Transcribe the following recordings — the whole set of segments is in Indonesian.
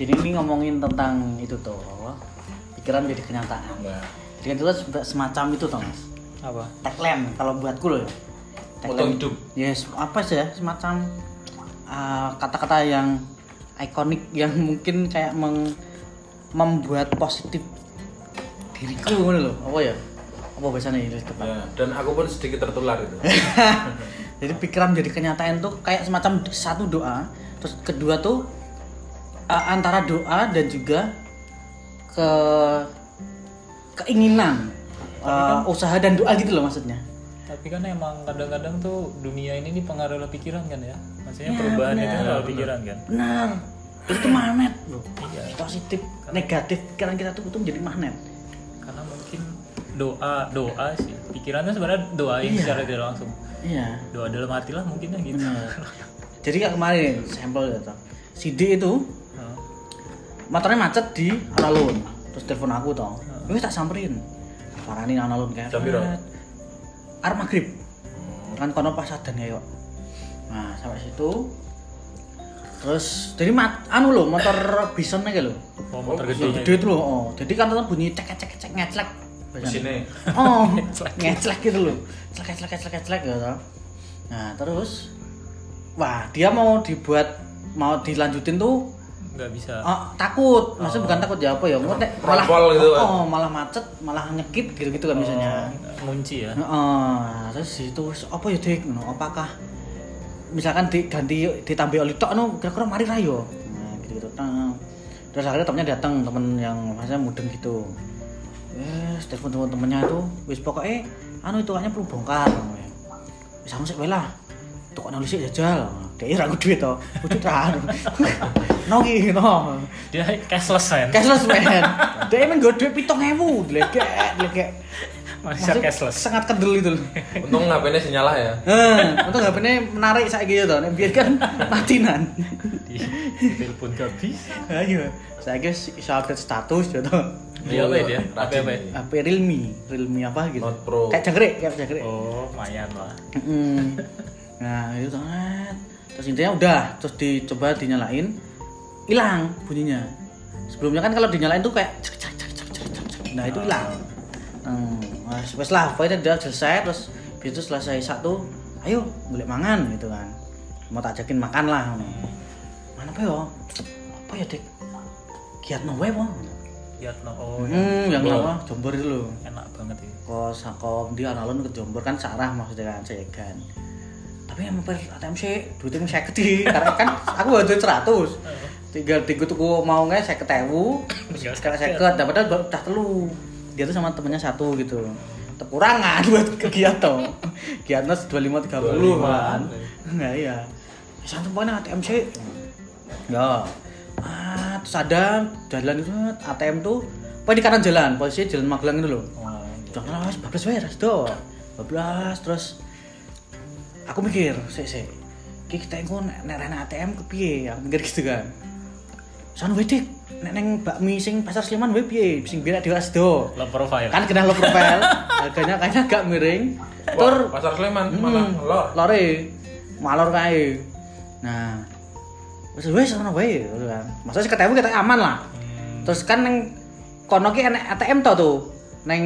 Jadi ini ngomongin tentang itu tuh apa? pikiran jadi kenyataan. Nah, Jadi kan itu kan semacam itu toh mas. Apa? Tagline kalau buatku loh. ya. Moto hidup. Yes, apa sih ya semacam uh, kata-kata yang ikonik yang mungkin kayak meng- membuat positif diriku ngono loh. Apa ya? Apa bahasanya ini tepat? ya, dan aku pun sedikit tertular itu. Jadi pikiran jadi kenyataan tuh kayak semacam satu doa, terus kedua tuh uh, antara doa dan juga ke keinginan uh, usaha dan doa gitu loh maksudnya. Tapi kan emang kadang-kadang tuh dunia ini dipengaruhi oleh pikiran kan ya. Maksudnya perubahan itu kan oleh pikiran kan. Benar. Itu magnet loh. Iya. Positif, negatif pikiran kita tuh itu menjadi magnet. Karena mungkin doa doa sih. Pikirannya sebenarnya doain Iya. secara tidak langsung. Iya. Doa dalam hati lah mungkinnya gitu. Benar. Jadi kayak kemarin sampel gitu. Si D itu. Motornya macet di alun terus telepon aku toh. Gue tak samperin. Parani nang alun kayak Jam piro? arep maghrib kan kono pas adan ya yuk. Nah sampai situ. Terus jadi mat anu loh motor bison lo Oh, motor Oh, gede. gede itu loh oh. jadi kan tetap bunyi cek cek cek ngeclek. Mesinnya. oh ngeclek. gitu loh celek celek celek celek gitu. Nah terus wah dia mau dibuat mau dilanjutin tuh Nggak bisa. Oh, takut, maksudnya bukan takut ya apa ya? Maksudnya malah gitu kan? oh, malah macet, malah nyekit gitu-gitu kan misalnya. Oh, ngunci ya. Heeh, terus itu apa ya Dik? Ngono, apakah misalkan diganti ditambah oli tok no kira-kira mari ra yo. Nah, gitu-gitu. Nah, Terus akhirnya temennya datang, temen yang maksudnya mudeng gitu. Yes, telepon temen-temennya itu, wis pokoknya anu itu hanya perlu bongkar. Wis wae lah. Tukang nulis jajal. Dia ra duit to. Kudu ra. No ki, no. Dia cashless kan. Cashless men. Dia emang gue duit pitung ewu, dilegek, dilegek. Masih cashless. Sangat kendel itu. Untung HP-nya ya. Eh, untung nggak bener menarik saya gitu tuh. Nek biar kan matinan. Di telepon gak bisa. Ayo, saya guys bisa update status gitu. Dia apa ya dia? Apa Rajin apa? nih. Apa Realme, Realme apa gitu. Note Pro. Kayak jangkrik, kayak jangkrik. Oh, lumayan lah. Nah, itu banget. Terus intinya udah, terus dicoba dinyalain, hilang bunyinya. Sebelumnya kan kalau dinyalain tuh kayak cek cek cek cek cek cek. Nah, itu hilang. Hmm, nah, wes lah, pokoknya udah selesai terus itu selesai satu, ayo boleh mangan gitu kan. Mau tak ajakin makan lah. Mana apa ya? Apa ya, Dik? Kiat no Bang. Lihat no. Oh, Hmm, yang apa? Jombor itu loh. enak banget ya. kok sako di alun ke Jombor kan sarah maksudnya kan saya kan tapi yang mampir ATM sih duitnya saya gede karena kan aku bawa duit seratus. Tinggal tiga tuku mau nggak saya ketewu Tinggal sekarang saya ket dapat baru udah telu. Dia tuh sama temennya satu gitu. Kekurangan buat kegiatan kegiatan dua lima tiga puluh 25. kan. nggak iya. Santai pokoknya ATM sih. Ya. Ah, terus ada jalan itu ATM tuh pokoknya di kanan jalan. Posisi jalan Magelang itu loh. Oh, Jangan lah, bablas wae ras do. Bablas terus aku mikir, sik sik. Ki kita engko nek ATM kepiye? Aku mikir gitu kan. San wae dik, nek neng bakmi sing pasar Sleman wae piye? Sing biar dewa do. low profile. Kan kena lo profile, harganya kayaknya agak miring. Tur Pasar Sleman malah Hmm, lor. lore. Malor kae. Nah, wis wis ono wae gitu kan. Maksudnya ketemu kita aman lah. Hmm, Terus kan neng kono ki enek ATM to tuh. Neng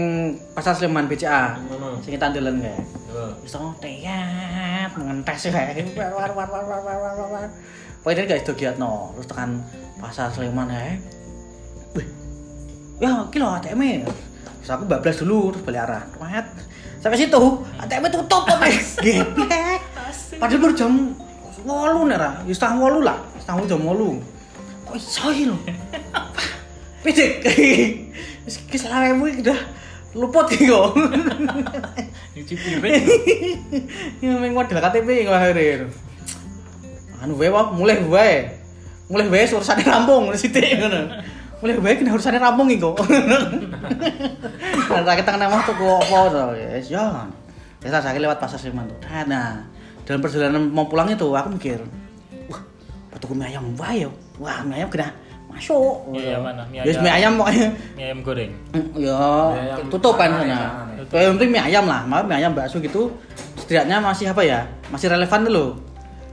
Pasar Sleman BCA. Hmm. Sing tandelan kae. Wis tau teyat ngentes kae. War war war war war war war. Pokoknya guys do giatno. Terus tekan Pasar Sleman kae. Wih. Ya, ki lho ATM. Terus aku bablas dulu terus balik arah. Mat. Sampai situ ATM tutup kok, Mas. Geblek. Padahal baru jam 8 nih, Ra. Ya setengah 8 lah. Setengah 8 jam 8. Kok iso iki lho? Pidik. Wis udah luput iki kok. Nyuci piring. Ya ming model KTP kok akhirnya. Anu wae wae mulai wae. Mulai wae urusane rampung sithik ngono. Mulai wae kena urusane rampung iki kok. Nah, tak kita kena waktu kok apa to, guys. Ya. Kita sakit lewat pasar Sleman tuh. Nah, dalam perjalanan mau pulang itu aku mikir, wah, tuku mie ayam wae yo. Wah, mie ayam kena masuk. Mie ayam mana? Mie ayam. mie ayam pokoknya. Mie ayam goreng. Ya, Mie ayam tutup kan tanah, sana. Kayak yang penting mie ayam lah, malah mie ayam bakso gitu. Setidaknya masih apa ya? Masih relevan tuh loh.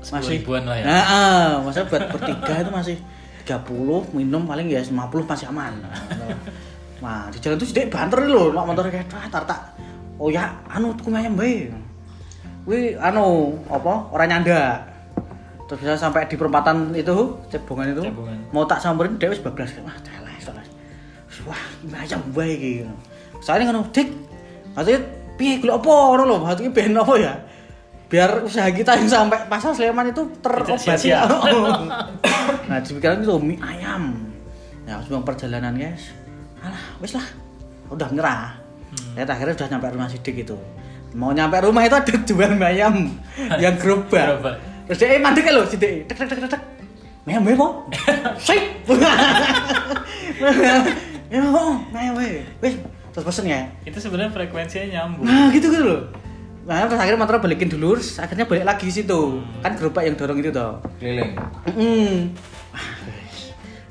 Sepuluh ribuan lah ya. Nah, ah, masa buat bertiga itu masih 30 minum paling ya 50 masih aman nah di jalan tuh sedek banter lho mak motor kayak "Wah, tar tak oh ya anu tuku ayam bae Wih, anu apa orang nyanda terus bisa sampai di perempatan itu cebongan itu Cebongan. mau tak samperin dia wis bablas. Wah teles teles wah ayam bae iki. Soalnya kan dik katanya piye golek apa ngono lho? Hati ben apa ya? Biar usaha kita yang sampai pasar Sleman itu terobati. nah di pikiran itu mie ayam. Ya sebelum perjalanan guys. Alah wis lah. Udah nyerah Hmm. Lihat akhirnya udah nyampe rumah sidik itu. Mau nyampe rumah itu ada jual ayam yang Gerobak. Terus dia eh mandek lho sidik tek tek tek tek tek mie ayam po sip ya oh mie ayam wae. wis terus pesen ya itu sebenarnya frekuensinya nyambung Nah gitu gitu loh. Nah terus akhirnya motor balikin dulu, terus akhirnya balik lagi di situ. Kan gerobak yang dorong itu toh. Keliling. Mm. Guys.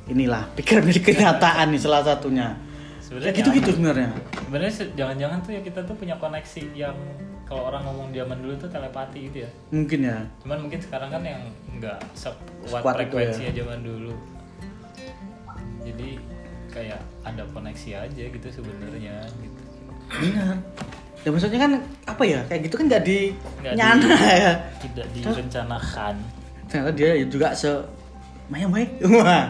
Inilah pikiran dari kenyataan nih salah satunya. sebenarnya gitu gitu nyambung. sebenarnya. sebenarnya se- jangan-jangan tuh ya kita tuh punya koneksi yang kalau orang ngomong zaman dulu tuh telepati gitu ya Mungkin ya. cuman mungkin sekarang kan yang nggak sekuat frekuensinya ya. zaman dulu jadi kayak ada koneksi aja gitu sebenarnya gitu Benar. Ya maksudnya kan apa ya? Kayak gitu kan nggak di Nggak di- nyana ya. tidak direncanakan Ternyata dia juga se Maya. Wah.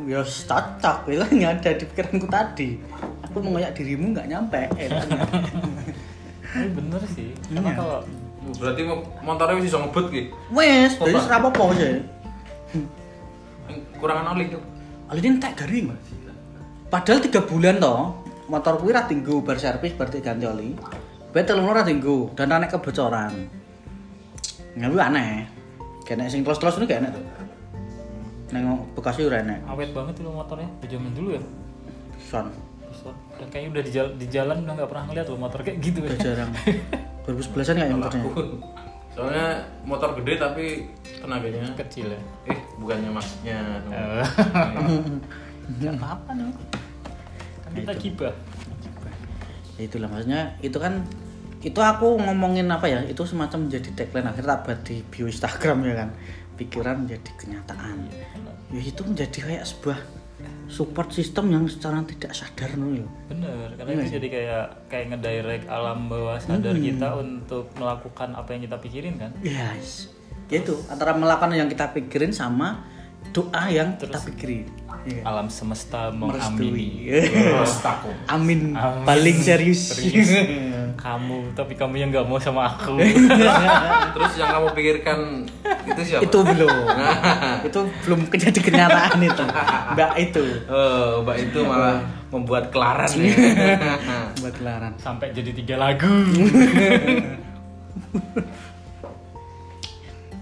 Ya cocok, itu yang ada di pikiranku tadi. Aku mengoyak dirimu nggak nyampe. Eh, tapi bener sih karena Iya. kalau Berarti mo- motornya bisa ngebut gitu. Wes, jadi Opa. serapopo sih. Kurangan oli tuh. Oli ini tak garing. Padahal tiga bulan toh, motor kuwi ra tinggu bar servis berarti ganti oli. Bae telung ora tinggu dan aneh kebocoran. Nggak kuwi aneh. Kene sing terus-terus ini gak enak tuh. Neng Bekasi ora enak. awet banget itu motornya di zaman dulu ya Son. Dan kayaknya udah di jalan, di jalan udah nggak pernah ngeliat loh motor kayak gitu udah ya. jarang. 2011-an kayak motornya. Soalnya motor gede tapi tenaganya kecil ya? Eh bukannya maksudnya Eh. nggak apa-apa dong kan kita gibah Ya itulah maksudnya itu kan itu aku ngomongin apa ya itu semacam menjadi tagline akhirnya tak buat di bio Instagram ya kan. Pikiran menjadi kenyataan. Ya itu menjadi kayak sebuah support system yang secara tidak sadar nih bener karena Iya. itu sih. jadi kayak kayak ngedirect alam bawah sadar kita untuk melakukan apa yang kita pikirin kan? Yes. Ya itu antara melakukan yang kita pikirin sama doa yang kita Terus- pikirin Iya. alam semesta mengamini amin Amin. paling serius, Serius. kamu tapi kamu yang nggak mau sama aku Terus yang kamu pikirkan itu siapa? itu belum itu belum jadi kenyataan itu mbak itu Oh, Mbak itu malah membuat kelaran ya. buat laran sampai jadi tiga lagu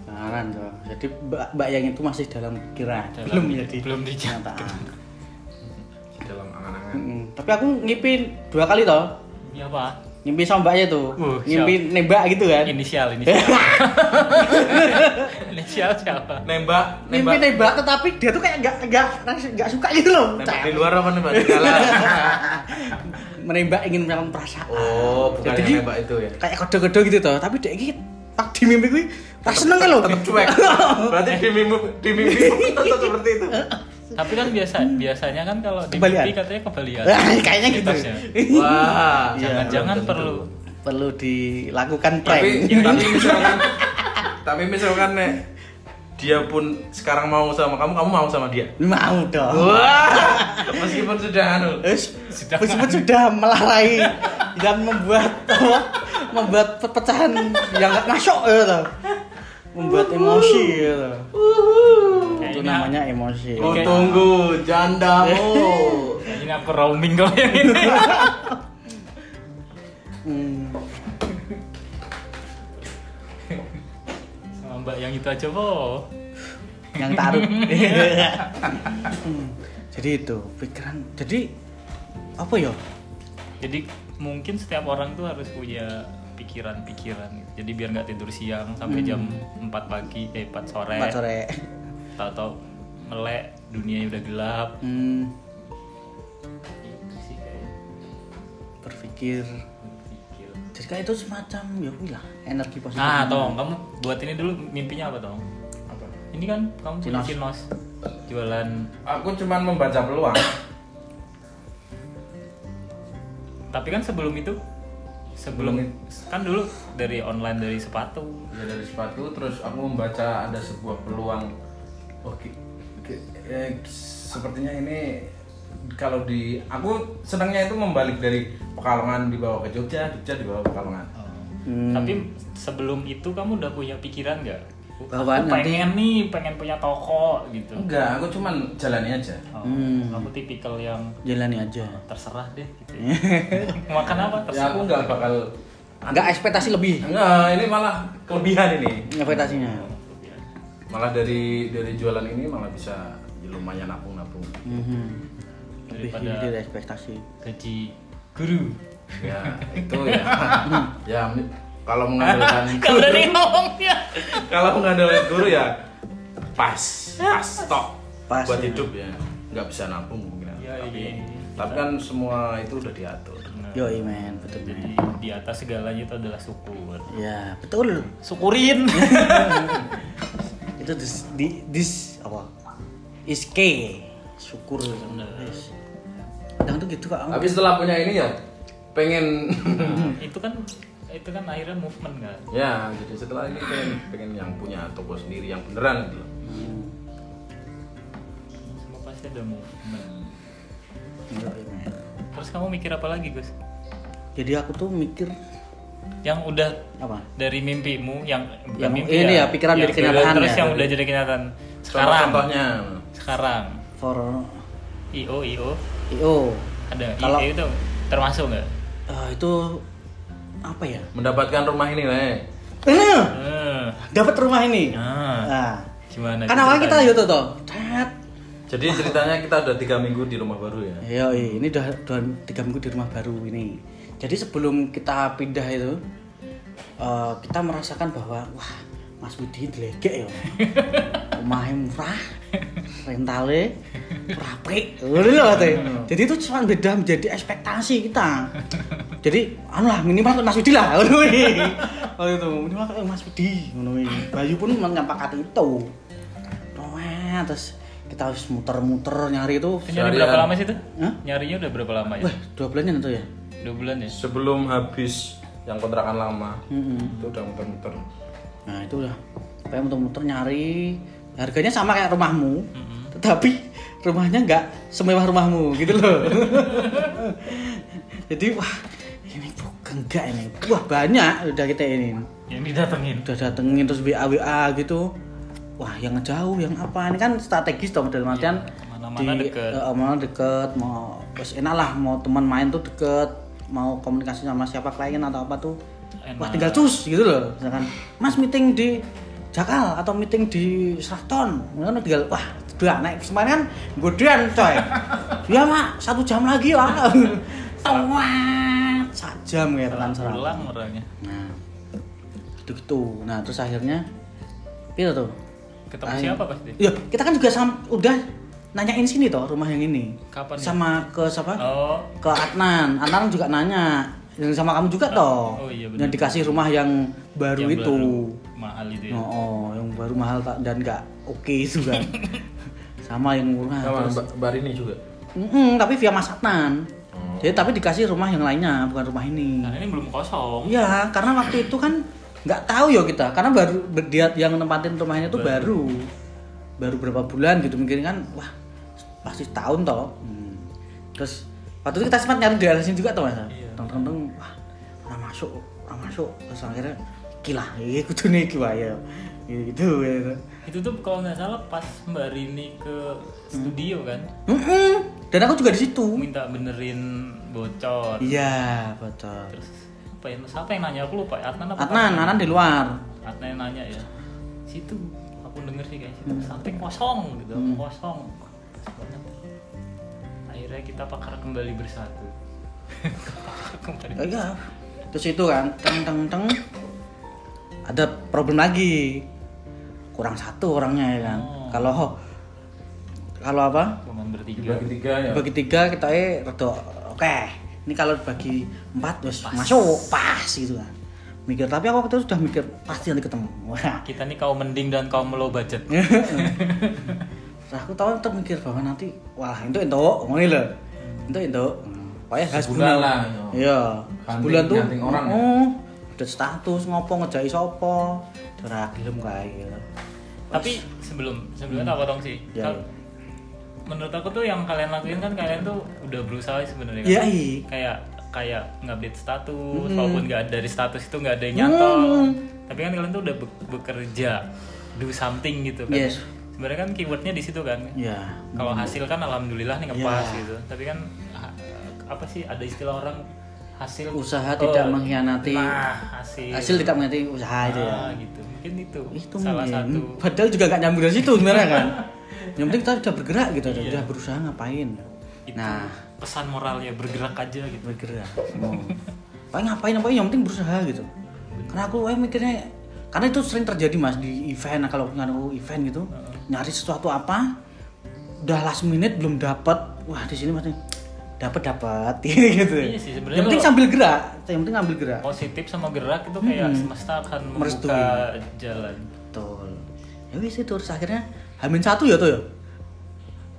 Laran tuh. Jadi mbak, mbak yang itu masih dalam pikiran, Dalam- belum jadi belum kenyataan. Dalam angan-angan. Tapi aku ngimpi dua kali toh. ini apa Ngimpi sama mbaknya tuh. Uh, ngimpi nembak gitu kan. inisial inisial inisial siapa Nembak, Ngimpi nembak. nembak tetapi dia tuh kayak nggak nggak nggak suka gitu loh. Nembak di luar apa nembak di dalam? Menembak ingin melakukan perasaan. Oh, bukan Jadi nembak itu ya. kayak kode-kode gitu toh. Tapi dia gitu pas di mimpi gue pas seneng kan loh. Tetap cuek. Berarti di mimpi di mimpi tetap seperti itu. tapi kan biasa biasanya kan kalau di Kebalian. mimpi katanya kebalian Kayaknya gitu. Mitosnya. Wah, Iya, jangan-jangan perlu Perlu dilakukan prank. Tapi tapi misalkan tapi misalkan nek dia pun sekarang mau sama kamu, kamu mau sama dia. Mau dong. Wah, meskipun sudah anu. Sudah. meskipun sudah melarai dan membuat apa, membuat perpecahan yang nggak masuk ya toh. membuat emosi gitu. itu Kayaknya- namanya emosi Oh, tunggu, jandamu. ini aku roaming kalau yang ini Hmm. sama mbak yang itu aja po yang taruh Hmm. jadi itu pikiran jadi apa ya jadi mungkin setiap orang tuh harus punya pikiran-pikiran gitu. jadi biar nggak tidur siang sampai jam 4 pagi eh 4 sore. Empat sore. Tahu-tahu melek dunia udah gelap. Hmm, itu sih kayak berpikir. Pikir. jadi kayak itu semacam ya wih lah energi positif. Nah tong kamu buat ini dulu mimpinya apa tong Apa? ini kan kamu punya Cinos. cinos. Jualan. Aku cuman membaca peluang. tapi kan sebelum itu sebelum kan dulu dari online dari sepatu Ya dari sepatu terus aku membaca ada sebuah peluang. Oke. oke, eh, sepertinya ini kalau di aku senangnya itu membalik dari Pekalongan dibawa ke Jogja, Jogja dibawa ke Pekalongan. Hmm. tapi sebelum itu kamu udah punya pikiran nggak Bahwa aku nanti- pengen nih pengen punya toko gitu Enggak, aku cuman jalani aja. Oh, Hmm. aku tipikal yang jalani aja terserah deh gitu ya. makan apa Ya terserah aku nggak bakal nggak ekspektasi lebih Enggak, ini malah kelebihan ini. ekspektasinya Malah dari dari jualan ini malah bisa ya lumayan nabung-nabung. Mhm. lebih Daripada- dari ekspektasi gaji guru Ya, itu ya. ya kalau mengandalkan kalau dari ngomongnya kalau mengandalkan guru ya pas, pas stop Pas, buat ya. hidup ya. Nggak bisa nabung mungkin. Ya, tapi, iya. tapi kan semua itu udah diatur. Nah, yo men betul jadi men di atas segalanya itu adalah syukur ya betul syukurin itu dis, di, dis apa is K syukur Yes. kadang tuh gitu kak Tapi setelah punya ini ya pengen itu kan itu kan akhirnya movement kan? Ya jadi setelah ini pengen pengen yang punya toko sendiri yang beneran gitu loh. Hmm. semua pasti ada movement. Yo, men. terus kamu mikir apa lagi Gus? Jadi aku tuh mikir yang udah apa? dari mimpimu yang bukan Yang mimpi ini ya, pikiran yang jadi kenyataan terus ya. yang udah jadi kenyataan. Sekarang. Contoh-contohnya sekarang. For io io io ada Kalau- io itu termasuk nggak? Eh, itu apa ya mendapatkan rumah ini lah. eh, Eh, dapat rumah ini nah, nah gimana kan awalnya kita yuk tuh Tet. Jadi ceritanya kita udah tiga minggu di rumah baru ya. Iya, iya, ini udah dua, tiga minggu di rumah baru ini. Jadi sebelum kita pindah itu, eh, kita merasakan bahwa wah Mas Budi delegek ya. Rumahnya murah, rentale, rapi, lho Teh. Jadi itu cuma beda menjadi ekspektasi kita. Jadi anu lah minimal Mas Budi lah. Oh itu minimal kayak Mas Budi ngono. Bayu pun menyepakati itu. Wah, terus kita harus muter-muter nyari itu Itu nyari berapa lama sih tuh Hah? nyarinya udah berapa lama ya Wah, dua bulan itu ya? dua bulan ya Sebelum habis yang kontrakan lama itu udah muter-muter. Nah itu udah kayak muter-muter nyari harganya sama kayak rumahmu, tetapi rumahnya nggak semewah rumahmu gitu loh. Jadi wah ini bukan enggak ini, wah banyak udah kita ini yang didatengin udah datengin terus WA WA gitu. Wah yang jauh yang apa ini kan strategis dong dalam artian Iya, mana-mana deket. eh, mana deket mau terus enak lah mau teman main tuh deket mau komunikasi sama siapa klien atau apa tuh Enak. wah tinggal cus gitu loh misalkan mas meeting di Jakal atau meeting di Seraton kan tinggal wah udah naik kemarin kan godean coy ya mak satu jam lagi lah Tawat, satu jam ya tekan Seraton pulang orangnya nah gitu gitu nah terus akhirnya itu tuh ketemu Akhir- siapa pasti Iya, kita kan juga sam udah nanyain sini toh rumah yang ini. Kapan ya? Sama ke siapa? oh Ke Adnan. Adnan juga nanya. Yang sama kamu juga toh. Oh, iya. Yang dikasih rumah yang baru yang itu. baru mahal itu ya Oh, oh, yang baru mahal tak- dan nggak oke itu kan. sama yang murah. Sama terus- Mbak Rini juga. Mm-mm, tapi via Mas Adnan. Oh. Jadi tapi dikasih rumah yang lainnya, bukan rumah ini. nah ini belum kosong Iya, karena waktu itu kan nggak tahu ya kita, karena baru dia yang nempatin rumahnya itu baru. baru berapa bulan gitu mungkin kan, wah pasti tahun toh. Hmm. Terus waktu itu kita sempat nyari di daerah sini juga toh mas. Iya. Teng teng, wah orang masuk, orang masuk. Terus akhirnya gila, iya kudu nih ya. Gitu gitu. itu tuh kalau nggak salah pas mbak Rini ke studio kan Mm-mm. Dan aku juga di situ. minta benerin bocor Iya, betul. terus apa ya siapa yang nanya aku lupa Adnan apa Adnan, Adnan? Adnan di luar. Adnan yang nanya ya situ aku denger sih kayak situ samping kosong gitu Hmm. kosong akhirnya kita pakar kembali bersatu kembali Ya, iya. Terus itu kan, teng teng teng. Ada problem lagi. Kurang satu orangnya ya kan. Oh. Kalau kalau apa? cuman bertiga Dibagi tiga ya. Bagi tiga kita eh rada oke. Ini kalau bagi empat terus masuk pas gitu kan. Mikir tapi aku waktu itu sudah mikir pasti nanti ketemu. Wah. kita nih kaum mending dan kaum low budget Terus aku tahu termikir bahwa nanti wah itu itu ngono lho. Itu itu. Pokoknya gas Sebulan bulan. lah, yo. Iya. Sebulan tuh. orang ya? Update status ngopo ngejai sapa. Ora gelem kae gitu. Tapi sebelum sebelumnya tak potong sih. Ya, Kal- Menurut aku tuh yang kalian lakuin kan kalian tuh udah berusaha sebenarnya kan. Iya, iya. Kayak kayak ngupdate status, Hmm. walaupun nggak dari status itu nggak ada yang nyantol. Hmm. Tapi kan kalian tuh udah be- bekerja, do something gitu kan. Yes. Sebenarnya kan keywordnya di situ kan. Iya. Kalau hasil kan alhamdulillah nih ngepas Ya. gitu. Tapi kan apa sih ada istilah orang hasil Usaha Oh, tidak mengkhianati Nah, hasil. hasil tidak mengkhianati usaha itu ya. Ah, gitu. Mungkin itu, Itu salah mungkin. satu. Padahal juga gak nyambung dari situ sebenarnya kan. Yang penting kita udah bergerak gitu, Iya. udah berusaha ngapain. Itu Nah, pesan moralnya bergerak aja gitu. bergerak. Oh. Paling ngapain apa yang penting berusaha gitu. Karena aku eh, mikirnya karena itu sering terjadi mas di event nah, kalau ngaruh event gitu nyari sesuatu apa udah last minute belum dapat wah di sini masih dapat dapat gitu Iya sih, sebenarnya yang penting sambil gerak yang penting ambil gerak Positif sama gerak itu kayak Hmm. semesta akan membuka Merestui. jalan. betul ya wis itu terus akhirnya hamin satu ya tuh ya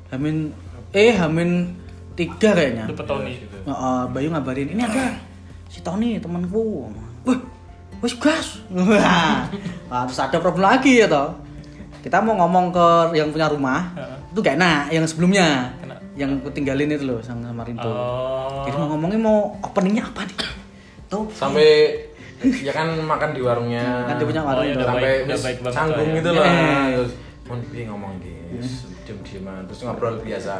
hamin eh hamin tiga kayaknya Itu petoni. Ya, eh, Bayu ngabarin ini ada si Tony temanku. Wah, wis gas. Wah, terus ada problem lagi ya toh. Kita mau ngomong ke yang punya rumah, Heeh. itu gak enak yang sebelumnya. Yang aku tinggalin itu loh sama sama Rinto. Oh. Jadi mau ngomongin mau openingnya apa nih? Tuh. Sampai ya kan makan di warungnya. Kan dia punya warung Oh, ya udah sampai baik- udah wis baik banget canggung ya. gitu lah. Eh. Terus mon piye ngomong iki. Diem dieman terus ngobrol biasa.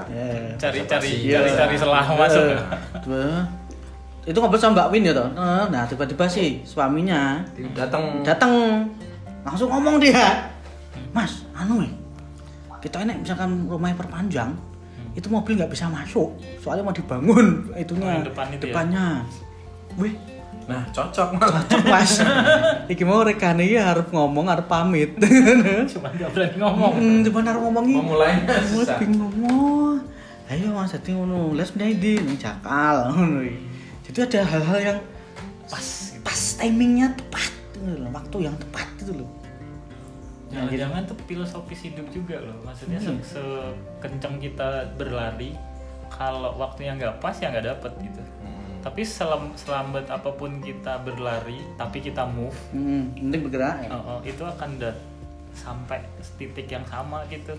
Cari-cari Iya. cari-cari selah masuk. Eh, tuh. Itu ngobrol sama Mbak Win ya toh. Eh, Nah, tiba-tiba sih suaminya Datang datang langsung ngomong dia mas anu ya kita ini misalkan rumahnya perpanjang itu mobil nggak bisa masuk soalnya mau dibangun itunya Oh, yang depan itu ya? depannya wih Nah, cocok malah. cocok mas iki mau rekane ya harus ngomong harus pamit Cuma nggak berani ngomong. Hmm, cuman harus ngomongi Memulainya Mulai susah. bingung ngomong ayo mas jadi ngono les di iki. jadi ada hal-hal yang Pas. pas timingnya tepat waktu yang tepat gitu loh Jangan-jangan tuh filosofis hidup juga loh. Maksudnya Hmm. se sekencang kita berlari, kalau waktunya nggak pas ya nggak dapet gitu. Hmm. Tapi selam, selambat apa pun kita berlari, tapi kita move, Hmm, penting bergerak ya. oh, oh, itu akan dat sampai titik yang sama gitu.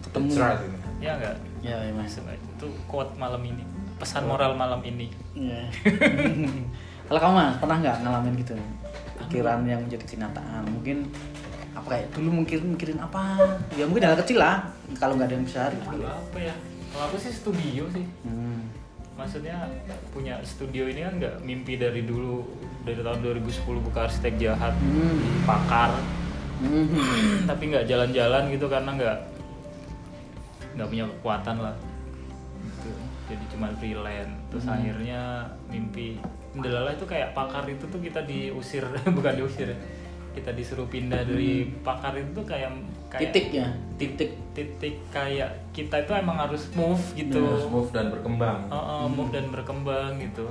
Ketemu. Ini. Ya nggak? Ya, ya mas. Maksudnya itu quote malam ini, pesan moral malam ini. Iya. Kalau kamu mas pernah nggak ngalamin gitu pikiran yang menjadi kenyataan? Mungkin apa kayak dulu mungkin mikirin apa? Ya mungkin hal kecil lah. Kalau nggak ada yang besar. Gitu. Apa ya? Kalau aku sih studio sih. Hmm. Maksudnya punya studio ini kan nggak mimpi dari dulu dari tahun 2010 buka arsitek jahat, Hmm. pakar, Hmm. tapi nggak jalan-jalan gitu karena nggak nggak punya kekuatan lah gitu. jadi cuma freelance terus Hmm. akhirnya mimpi Delala itu kayak pakar itu tuh kita diusir bukan diusir ya. Kita disuruh pindah dari pakar itu tuh kayak kayak Hmm. Titik ya. titik titik kayak kita itu emang harus move gitu Terus move dan berkembang. Oh, oh, move dan berkembang gitu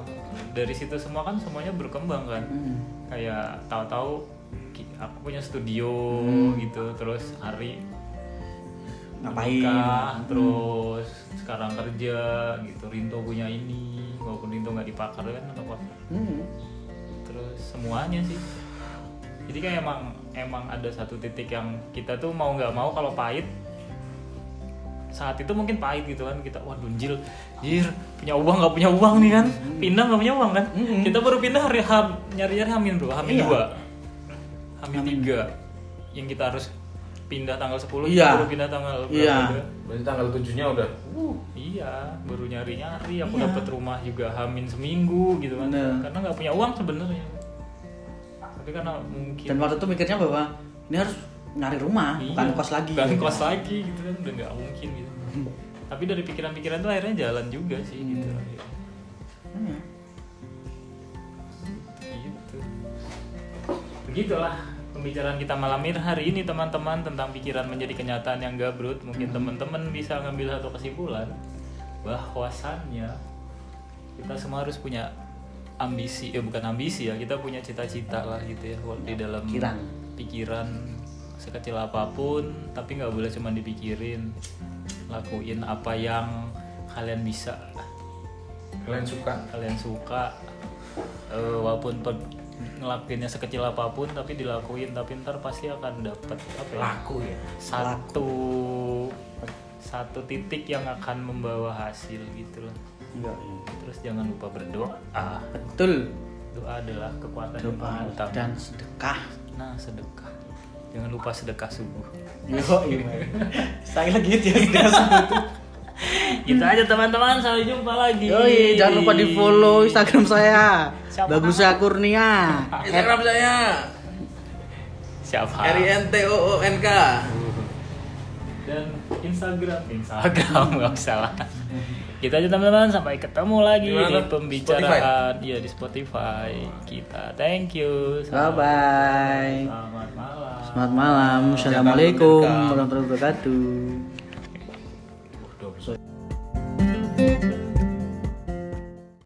dari situ semua kan semuanya berkembang kan Hmm. kayak tahu-tahu aku punya studio Hmm. gitu terus Ari Ngapain? menikah, terus sekarang kerja gitu Rinto punya ini walaupun Rinto nggak dipakar kan atau apa Hmm. terus semuanya sih jadi kayak emang emang ada satu titik yang kita tuh mau nggak mau kalau pahit saat itu mungkin pahit gitu kan kita wah dunjil jir punya uang nggak punya uang nih kan pindah nggak punya uang kan Mm-mm. kita baru pindah hari ham nyari nyari hamin bro hamin Iya. dua hamin Hamin. tiga yang kita harus pindah tanggal 10 Iya. baru pindah tanggal berapa Iya. Berarti tanggal tujuhnya udah. Iya, baru nyari-nyari. Aku Iya. dapat rumah juga hamin seminggu gitu kan. Bener. Karena nggak punya uang sebenarnya. Tapi karena mungkin Dan waktu itu mikirnya bahwa ini harus nyari rumah, Iya, bukan kos lagi. bukan gitu. kos lagi gitu kan udah nggak mungkin gitu. Tapi dari pikiran-pikiran itu akhirnya jalan juga sih gitu. Hmm. Gitu. Begitulah pembicaraan kita malam ini hari ini teman-teman tentang pikiran menjadi kenyataan yang gabrut. Mungkin teman-teman bisa ngambil satu kesimpulan bahwasannya kita semua harus punya ambisi, ya bukan ambisi ya, kita punya cita-cita lah gitu ya di dalam Pikiran. pikiran sekecil apa pun tapi nggak boleh cuma dipikirin lakuin apa yang kalian bisa. Kalian suka. Kalian suka Eh, walaupun pe- ngelakuinnya sekecil apa pun tapi dilakuin tapi ntar pasti akan dapat apa ya laku ya. satu satu titik yang akan membawa hasil gitu loh Iya, iya. terus jangan lupa berdoa Betul. doa adalah kekuatan yang Doa paling utama dan sedekah. nah sedekah jangan lupa sedekah subuh Yo, iya. Saya lagi itu ya sedekah subuh. gitu aja teman-teman sampai jumpa lagi Yoi, jangan lupa di follow Instagram saya. Siapa Bagusya Kurnia. Instagram saya siapa R I N T O O N K dan Instagram. Instagram nggak usah lah. Gitu aja teman-teman sampai ketemu lagi Di mana di pembicaraan ya di Spotify kita. Thank you. Bye bye. selamat malam. Selamat malam. Assalamualaikum warahmatullahi wabarakatuh.